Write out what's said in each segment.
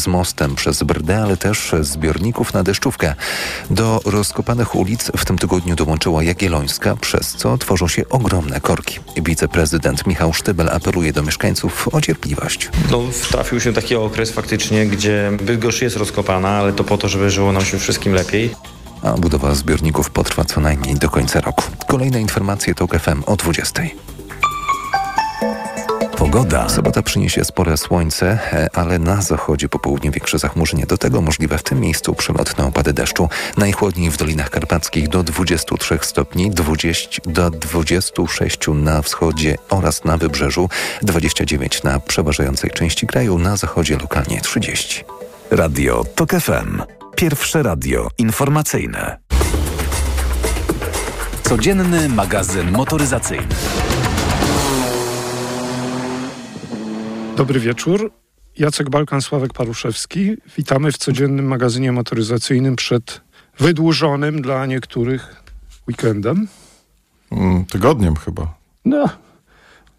z mostem przez Brdę, ale też zbiorników na deszczówkę. Do rozkopanych ulic w tym tygodniu dołączyła Jagiellońska, przez co tworzą się ogromne korki. Wiceprezydent Michał Sztybel apeluje do mieszkańców o cierpliwość. No, trafił się taki okres faktycznie, gdzie Bydgoszcz jest rozkopana, ale to po to, żeby żyło nam się wszystkim lepiej. A budowa zbiorników potrwa co najmniej do końca roku. Kolejne informacje to FM o 20. Pogoda. Sobota przyniesie spore słońce, e, ale na zachodzie po południu większe zachmurzenie. Do tego możliwe w tym miejscu przelotne opady deszczu. Najchłodniej w Dolinach Karpackich do 23 stopni, 20 do 26 na wschodzie oraz na wybrzeżu, 29 na przeważającej części kraju, na zachodzie lokalnie 30. Radio TOK FM. Pierwsze radio informacyjne. Codzienny magazyn motoryzacyjny. Dobry wieczór. Jacek Balkan, Sławek Paruszewski. Witamy w codziennym magazynie motoryzacyjnym przed wydłużonym dla niektórych weekendem. Mm, tygodniem chyba. No,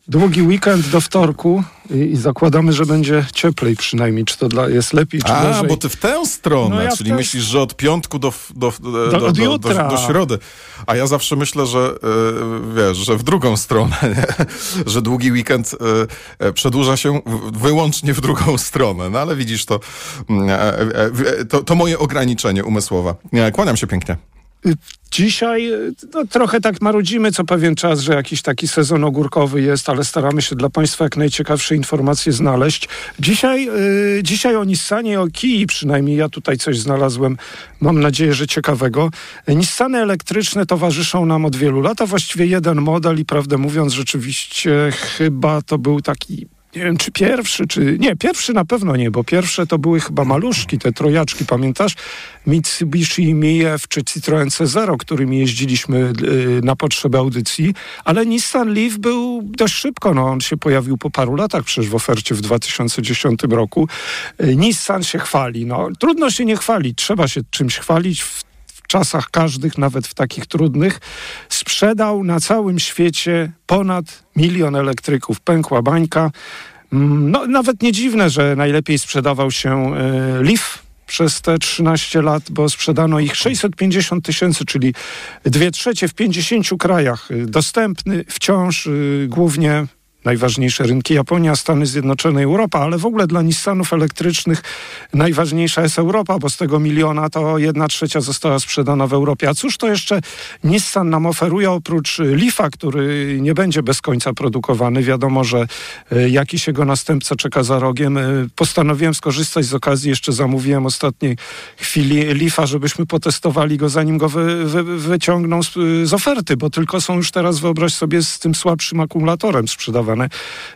długi weekend do wtorku i, i, zakładamy, że będzie cieplej przynajmniej. Czy to dla, jest lepiej, czy A, gorzej? bo ty w tę stronę, No ja czyli myślisz, że od piątku do, do, do, do, do, do, do, środy. A ja zawsze myślę, że yy, wiesz, że w drugą stronę, nie? że długi weekend yy, przedłuża się wyłącznie w drugą stronę. No ale widzisz, to, yy, to, to moje ograniczenie umysłowe. Kłaniam się pięknie. Dzisiaj no, trochę tak marudzimy co pewien czas, że jakiś taki sezon ogórkowy jest, ale staramy się dla Państwa jak najciekawsze informacje znaleźć. Dzisiaj, yy, dzisiaj o Nissanie, o Kii przynajmniej ja tutaj coś znalazłem, mam nadzieję, że ciekawego. Nissany elektryczne towarzyszą nam od wielu lat, a właściwie jeden model i prawdę mówiąc rzeczywiście chyba to był taki nie wiem, czy pierwszy, czy... Nie, pierwszy na pewno nie, bo pierwsze to były chyba maluszki, te trojaczki, pamiętasz? Mitsubishi Mijef czy Citroen C0, którymi jeździliśmy yy, na potrzeby audycji, ale Nissan Leaf był dość szybko, no on się pojawił po paru latach przecież w ofercie w 2010 roku. Yy, Nissan się chwali, no trudno się nie chwalić, trzeba się czymś chwalić w czasach każdych, nawet w takich trudnych, sprzedał na całym świecie ponad milion elektryków. Pękła bańka. No, nawet nie dziwne, że najlepiej sprzedawał się y, przez te 13 lat, bo sprzedano ich 650 tysięcy, czyli dwie trzecie w 50 krajach. Dostępny wciąż y, głównie najważniejsze rynki Japonia, Stany Zjednoczone, Europa, ale w ogóle dla Nissanów elektrycznych najważniejsza jest Europa, bo z tego miliona to jedna trzecia została sprzedana w Europie. A cóż to jeszcze Nissan nam oferuje oprócz Leafa, który nie będzie bez końca produkowany. Wiadomo, że jakiś jego następca czeka za rogiem. Postanowiłem skorzystać z okazji, jeszcze zamówiłem ostatniej chwili Leafa, żebyśmy potestowali go, zanim go wy, wy, wyciągną z, z oferty, bo tylko są już teraz, wyobraź sobie, z tym słabszym akumulatorem sprzedawane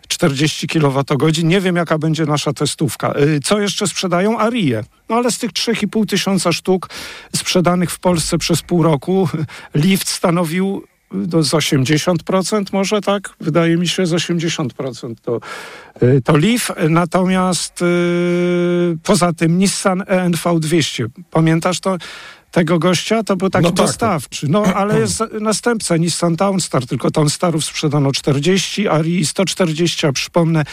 40 kWh. Nie wiem, jaka będzie nasza testówka. Co jeszcze sprzedają? Arię. No ale z tych 3,5 tysiąca sztuk sprzedanych w Polsce przez pół roku, lift stanowił do, z 80% może tak, wydaje mi się z 80% to, to Leaf, natomiast yy, poza tym Nissan ENV 200, pamiętasz to? Tego gościa, to był taki no tak, dostawczy. No, ale jest następca Nissan Townstar, tylko Townstarów sprzedano 40, Arii 140, a przypomnę,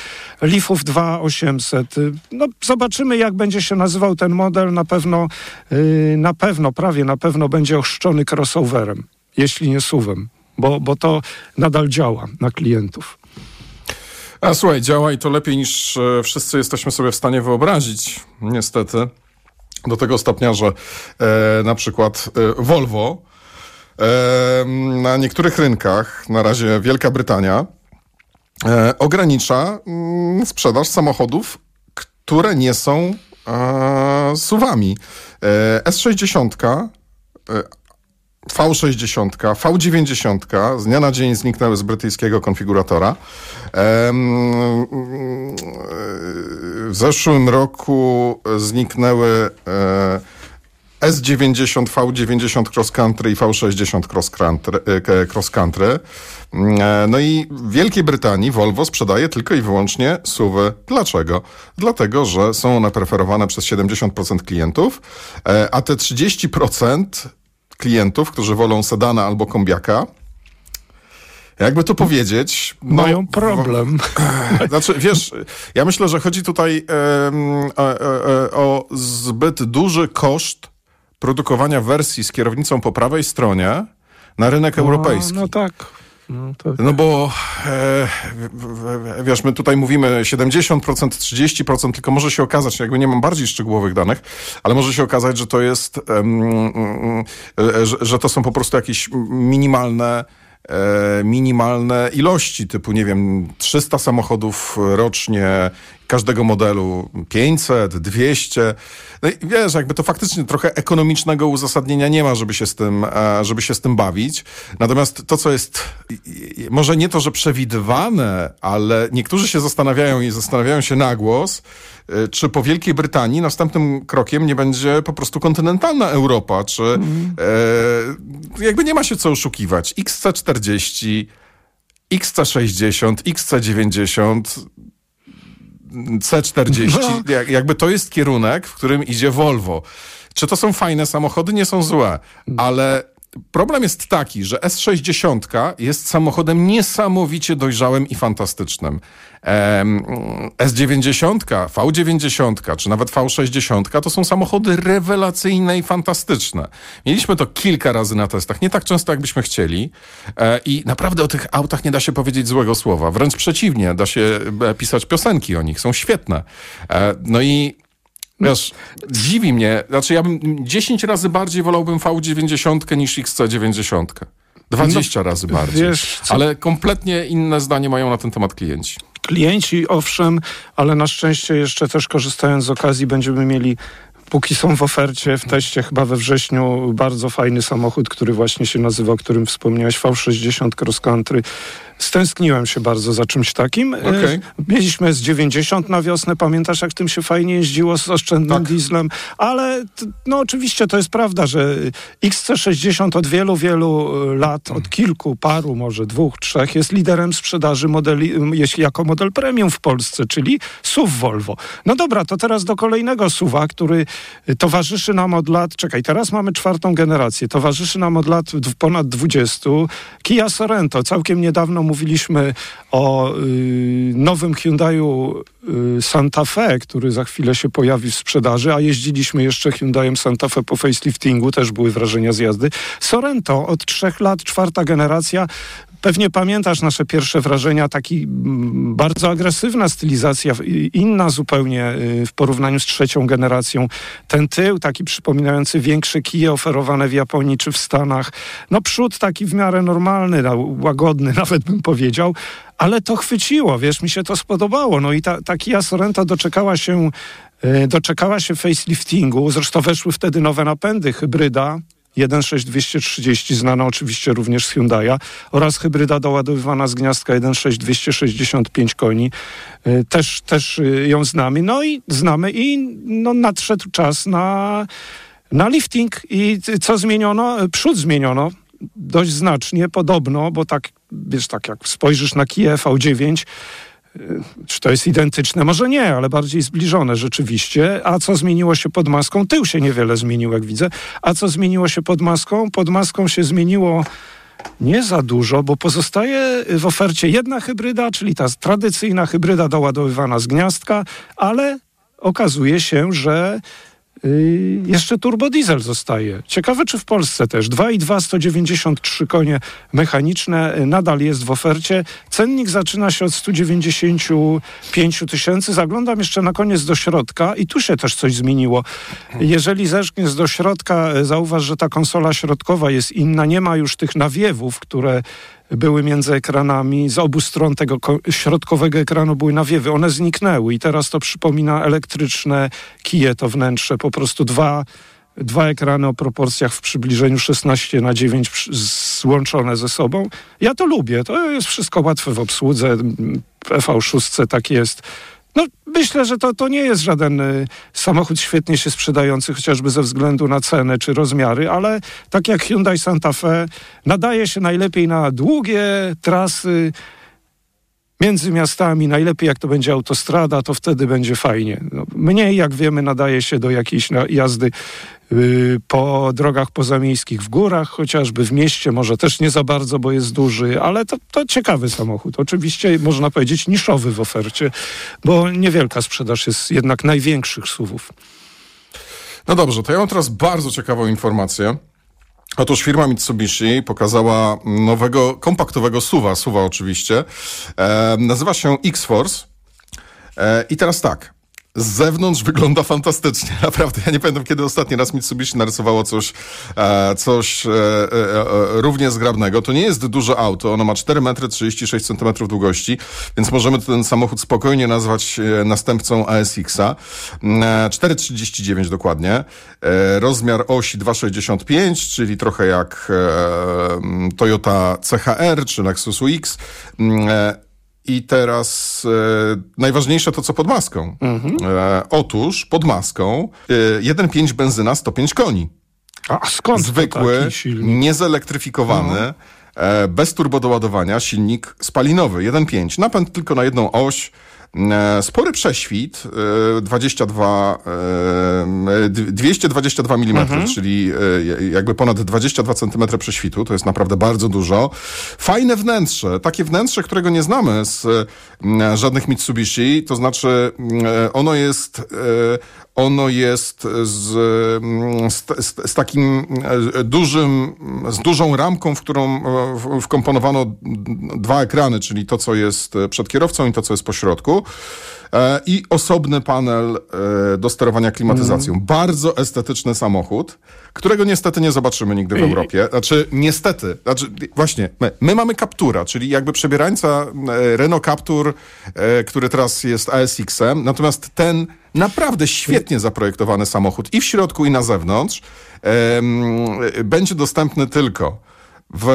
Leafów 2800. No, zobaczymy, jak będzie się nazywał ten model. Na pewno, yy, na pewno, prawie na pewno będzie ochrzczony crossoverem, jeśli nie suwem, bo, bo to nadal działa na klientów. A słuchaj, działa i to lepiej niż e, wszyscy jesteśmy sobie w stanie wyobrazić, niestety do tego stopnia, że e, na przykład e, Volvo e, na niektórych rynkach, na razie Wielka Brytania, e, ogranicza mm, sprzedaż samochodów, które nie są e, suwami. E, S60 V60, V90 z dnia na dzień zniknęły z brytyjskiego konfiguratora. W zeszłym roku zniknęły S90, V90 Cross Country i V60 Cross Country. Cross country. No i w Wielkiej Brytanii Volvo sprzedaje tylko i wyłącznie suwy. Dlaczego? Dlatego, że są one preferowane przez 70% klientów, a te 30% klientów, którzy wolą sedana albo kombiaka. Jakby to powiedzieć. No, Mają problem. Znaczy, wiesz, ja myślę, że chodzi tutaj e, e, zbyt duży koszt produkowania wersji z kierownicą po prawej stronie na rynek europejski. No, no tak. No. No bo e, wiesz, my tutaj mówimy 70%, 30%, tylko może się okazać, jakby nie mam bardziej szczegółowych danych, ale może się okazać, że to jest, e, że, że to są po prostu jakieś minimalne e, minimalne ilości, typu, nie wiem, 300 samochodów rocznie, każdego modelu 500, 200. No i wiesz, jakby to faktycznie trochę ekonomicznego uzasadnienia nie ma, żeby się z tym, e, żeby się z tym bawić. Natomiast to, co jest może nie to, że przewidywane, ale niektórzy się zastanawiają i zastanawiają się na głos, e, czy po Wielkiej Brytanii następnym krokiem nie będzie po prostu kontynentalna Europa, czy mm. e, jakby nie ma się co oszukiwać. XC40, XC60, XC90 C40, no. jakby to jest kierunek, w którym idzie Volvo. Czy to są fajne samochody? Nie są złe, ale problem jest taki, że S60 jest samochodem niesamowicie dojrzałym i fantastycznym. S90, V90 czy nawet V60 to są samochody rewelacyjne i fantastyczne. Mieliśmy to kilka razy na testach, nie tak często jakbyśmy chcieli e, i naprawdę o tych autach nie da się powiedzieć złego słowa. Wręcz przeciwnie, da się e, pisać piosenki o nich, są świetne. E, no i Wiesz, dziwi mnie, znaczy ja bym 10 razy bardziej wolałbym V90 niż XC90. 20 no, razy bardziej. Wiesz, ale kompletnie inne zdanie mają na ten temat klienci. Klienci, owszem, ale na szczęście jeszcze też korzystając z okazji będziemy mieli póki są w ofercie, w teście chyba we wrześniu, bardzo fajny samochód, który właśnie się nazywa, o którym wspomniałeś, V60 Cross Country. Stęskniłem się bardzo za czymś takim. Okay. Mieliśmy z 90 na wiosnę, pamiętasz jak tym się fajnie jeździło z oszczędnym tak. dieslem, ale no oczywiście to jest prawda, że XC60 od wielu, wielu e, lat, od kilku, paru, może dwóch, trzech jest liderem sprzedaży modeli, jeśli jako model premium w Polsce, czyli SUV Volvo. No dobra, to teraz do kolejnego SUVa, który towarzyszy nam od lat, czekaj, teraz mamy czwartą generację, towarzyszy nam od lat ponad 20. Kia Sorento, całkiem niedawno mówiliśmy o y, nowym Hyundaiu y, Santa Fe, który za chwilę się pojawi w sprzedaży, a jeździliśmy jeszcze Hyundaiem Santa Fe po faceliftingu, też były wrażenia z jazdy. Sorento od trzech lat, czwarta generacja, Pewnie pamiętasz nasze pierwsze wrażenia, taki mm, bardzo agresywna stylizacja, inna zupełnie y, w porównaniu z trzecią generacją. Ten tył taki przypominający większe kije oferowane w Japonii czy w Stanach. No przód taki w miarę normalny, łagodny nawet bym powiedział, ale to chwyciło, wiesz, mi się to spodobało. No i ta, ta Kia Sorento doczekała się y, doczekała się faceliftingu, zresztą weszły wtedy nowe napędy, hybryda, 16230, znana oczywiście również z Hyundai'a, oraz hybryda doładowywana z gniazdka 16265 koni. Y, też, też y, ją znamy. No i znamy i no, nadszedł czas na, na lifting. I co zmieniono? Przód zmieniono dość znacznie, podobno, bo tak, wiesz, tak jak spojrzysz na Kia V9, czy to jest identyczne? Może nie, ale bardziej zbliżone rzeczywiście. A co zmieniło się pod maską? Tył się niewiele zmienił, jak widzę. A co zmieniło się pod maską? Pod maską się zmieniło nie za dużo, bo pozostaje w ofercie jedna hybryda, czyli ta tradycyjna hybryda doładowywana z gniazdka, ale okazuje się, że Y, jeszcze turbodiesel zostaje. Ciekawe, czy w Polsce też. 2,2 193 konie mechaniczne y, nadal jest w ofercie. Cennik zaczyna się od 195 tysięcy. Zaglądam jeszcze na koniec do środka i tu się też coś zmieniło. Jeżeli zerkniesz do środka, y, zauważ, że ta konsola środkowa jest inna. Nie ma już tych nawiewów, które były między ekranami, z obu stron tego środkowego ekranu były nawiewy. One zniknęły i teraz to przypomina elektryczne kije, to wnętrze. Po prostu dwa, dwa ekrany o proporcjach w przybliżeniu 16 na 9 złączone ze sobą. Ja to lubię. To jest wszystko łatwe w obsłudze. EV6 tak jest. No, myślę, że to, to nie jest żaden y, samochód świetnie się sprzedający, chociażby ze względu na cenę czy rozmiary, ale tak jak Hyundai Santa Fe, nadaje się najlepiej na długie trasy między miastami. Najlepiej jak to będzie autostrada, to wtedy będzie fajnie. No, mniej, jak wiemy, nadaje się do jakiejś jazdy po drogach pozamiejskich w górach, chociażby w mieście, może też nie za bardzo, bo jest duży, ale to, to ciekawy samochód. Oczywiście można powiedzieć niszowy w ofercie, bo niewielka sprzedaż jest jednak największych suwów. No dobrze, to ja mam teraz bardzo ciekawą informację. Otóż firma Mitsubishi pokazała nowego kompaktowego suwa, suwa oczywiście. E, nazywa się X-Force. E, I teraz tak. Z zewnątrz wygląda fantastycznie. Naprawdę, ja nie pamiętam, kiedy ostatni raz Mitsubishi narysowało coś, e, coś e, e, równie zgrabnego. To nie jest duże auto, ono ma 4 metry 36 cm długości, więc możemy ten samochód spokojnie nazwać następcą ASX-a. E, 4,39 dokładnie. E, rozmiar osi 2,65, czyli trochę jak e, Toyota CHR czy Lexus UX. I teraz e, najważniejsze to, co pod maską. E, otóż pod maską e, 1,5 benzyna, 105 koni. A skąd Zwykły, niezelektryfikowany, e, bez turbodoładowania, silnik spalinowy, 1,5. Napęd tylko na jedną oś. E, spory prześwit, e, 22, e, d- 222 mm, czyli e, jakby ponad 22 cm prześwitu, to jest naprawdę bardzo dużo. Fajne wnętrze, takie wnętrze, którego nie znamy z e, żadnych Mitsubishi, to znaczy ono jest, ono jest z, mm, z, z, z takim dużym, z dużą ramką, w którą wkomponowano dwa ekrany, czyli to, co jest przed kierowcą i to, co jest po środku. E, I osobny panel e, do sterowania klimatyzacją. Bardzo estetyczny samochód, którego niestety nie zobaczymy nigdy w Europie. Znaczy, niestety, znaczy, właśnie, my, my mamy Captura, czyli jakby przebierańca e, Renault Captur, który teraz jest ASX-em, natomiast ten naprawdę świetnie zaprojektowany samochód i w środku, i na zewnątrz będzie dostępny tylko w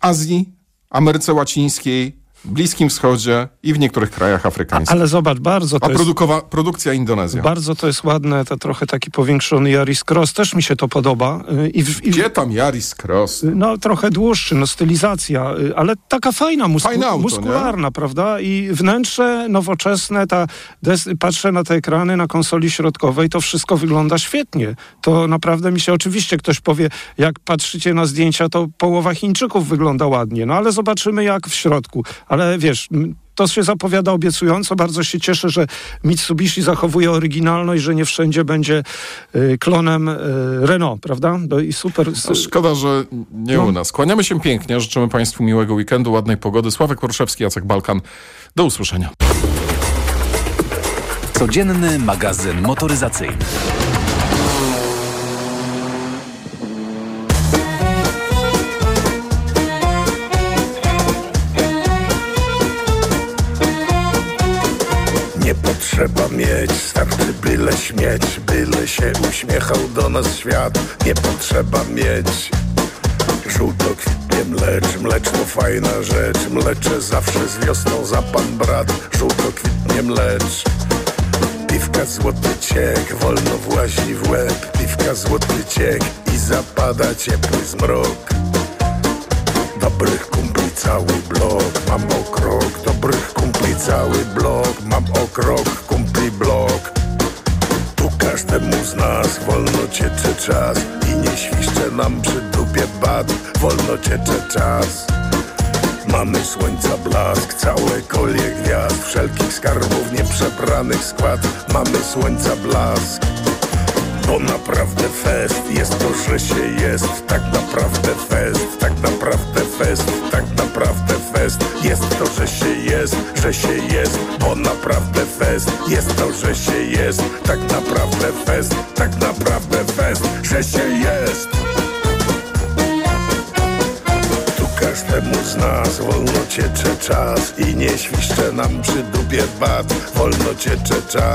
Azji, Ameryce Łacińskiej, Bliskim Wschodzie i w niektórych krajach afrykańskich. Ale zobacz, bardzo to A jest... produkowa, produkcja Indonezja. Bardzo to jest ładne, to trochę taki powiększony Yaris Cross, też mi się to podoba. Y, I, w, i, Gdzie tam Yaris Cross? No trochę dłuższy, no stylizacja, y, ale taka fajna, musku, Fajne auto, muskularna, prawda? I wnętrze nowoczesne, ta des, patrzę na te ekrany na konsoli środkowej, to wszystko wygląda świetnie. To naprawdę mi się, oczywiście ktoś powie, jak patrzycie na zdjęcia, to połowa Chińczyków wygląda ładnie, no ale zobaczymy jak w środku. Ale wiesz... To się zapowiada obiecująco. Bardzo się cieszę, że Mitsubishi zachowuje oryginalność, że nie wszędzie będzie y, klonem y, Renault, prawda? No i super. No, Szkoda, że nie No. u nas. Kłaniamy się pięknie, życzymy Państwu miłego weekendu, ładnej pogody. Sławek Porszewski, Jacek Balkan. Do usłyszenia. Codzienny magazyn motoryzacyjny. Nie potrzeba mieć, starczy byle śmieć, byle się uśmiechał do nas świat. Nie potrzeba mieć żółto kwitnie mlecz, mlecz to fajna rzecz, mlecze zawsze z wiosną za pan brat. Żółto kwitnie mlecz. Piwka złoty ciek, wolno włazi w łeb, piwka złoty ciek i zapada ciepły zmrok. Dobrych kumpli cały blok, mam okrok Dobrych kumpli cały blok, mam okrok Kumpli blok. Tu każdemu z nas wolno ciecze czas I nie świszcze nam przy dupie bat. Wolno ciecze czas. Mamy słońca blask, całe kolie gwiazd Wszelkich skarbów nieprzebranych skład. Mamy słońca blask. Bo naprawdę fest jest to, że się jest. Tak naprawdę fest, tak naprawdę Że się jest, bo naprawdę fest Jest to, że się jest. Tak naprawdę fest, tak naprawdę fest Że się jest. Tu każdemu z nas wolno ciecze czas I nie świszcze nam przy dupie bat. Wolno ciecze czas